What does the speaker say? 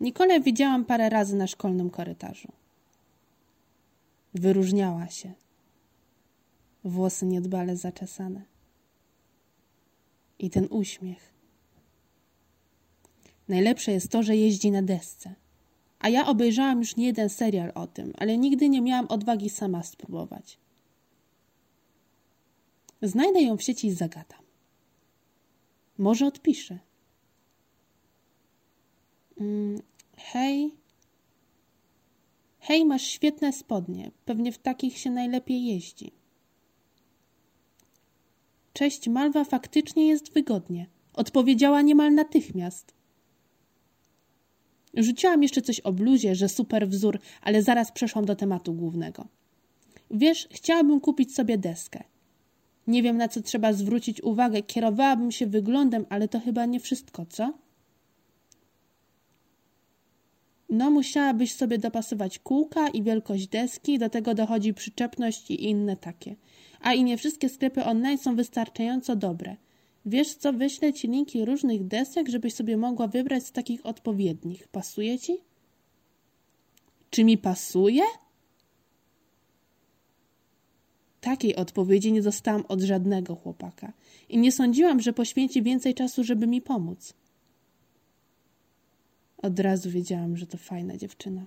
Nikolę widziałam parę razy na szkolnym korytarzu. Wyróżniała się. Włosy niedbale zaczesane. I ten uśmiech. Najlepsze jest to, że jeździ na desce. A ja obejrzałam już nie jeden serial o tym, ale nigdy nie miałam odwagi sama spróbować. Znajdę ją w sieci i zagadam. Może odpiszę. Hej. Hej, masz świetne spodnie. Pewnie w takich się najlepiej jeździ. Cześć, Malwa, faktycznie jest wygodnie. Odpowiedziała niemal natychmiast. Rzuciłam jeszcze coś o bluzie, że super wzór, ale zaraz przeszłam do tematu głównego. Wiesz, chciałabym kupić sobie deskę. Nie wiem, na co trzeba zwrócić uwagę. Kierowałabym się wyglądem, ale to chyba nie wszystko, co? No, musiałabyś sobie dopasować kółka i wielkość deski, do tego dochodzi przyczepność i inne takie. A i nie wszystkie sklepy online są wystarczająco dobre. Wiesz co, wyślę ci linki różnych desek, żebyś sobie mogła wybrać z takich odpowiednich. Pasuje ci? Czy mi pasuje? Takiej odpowiedzi nie dostałam od żadnego chłopaka i nie sądziłam, że poświęci więcej czasu, żeby mi pomóc. Od razu wiedziałam, że to fajna dziewczyna.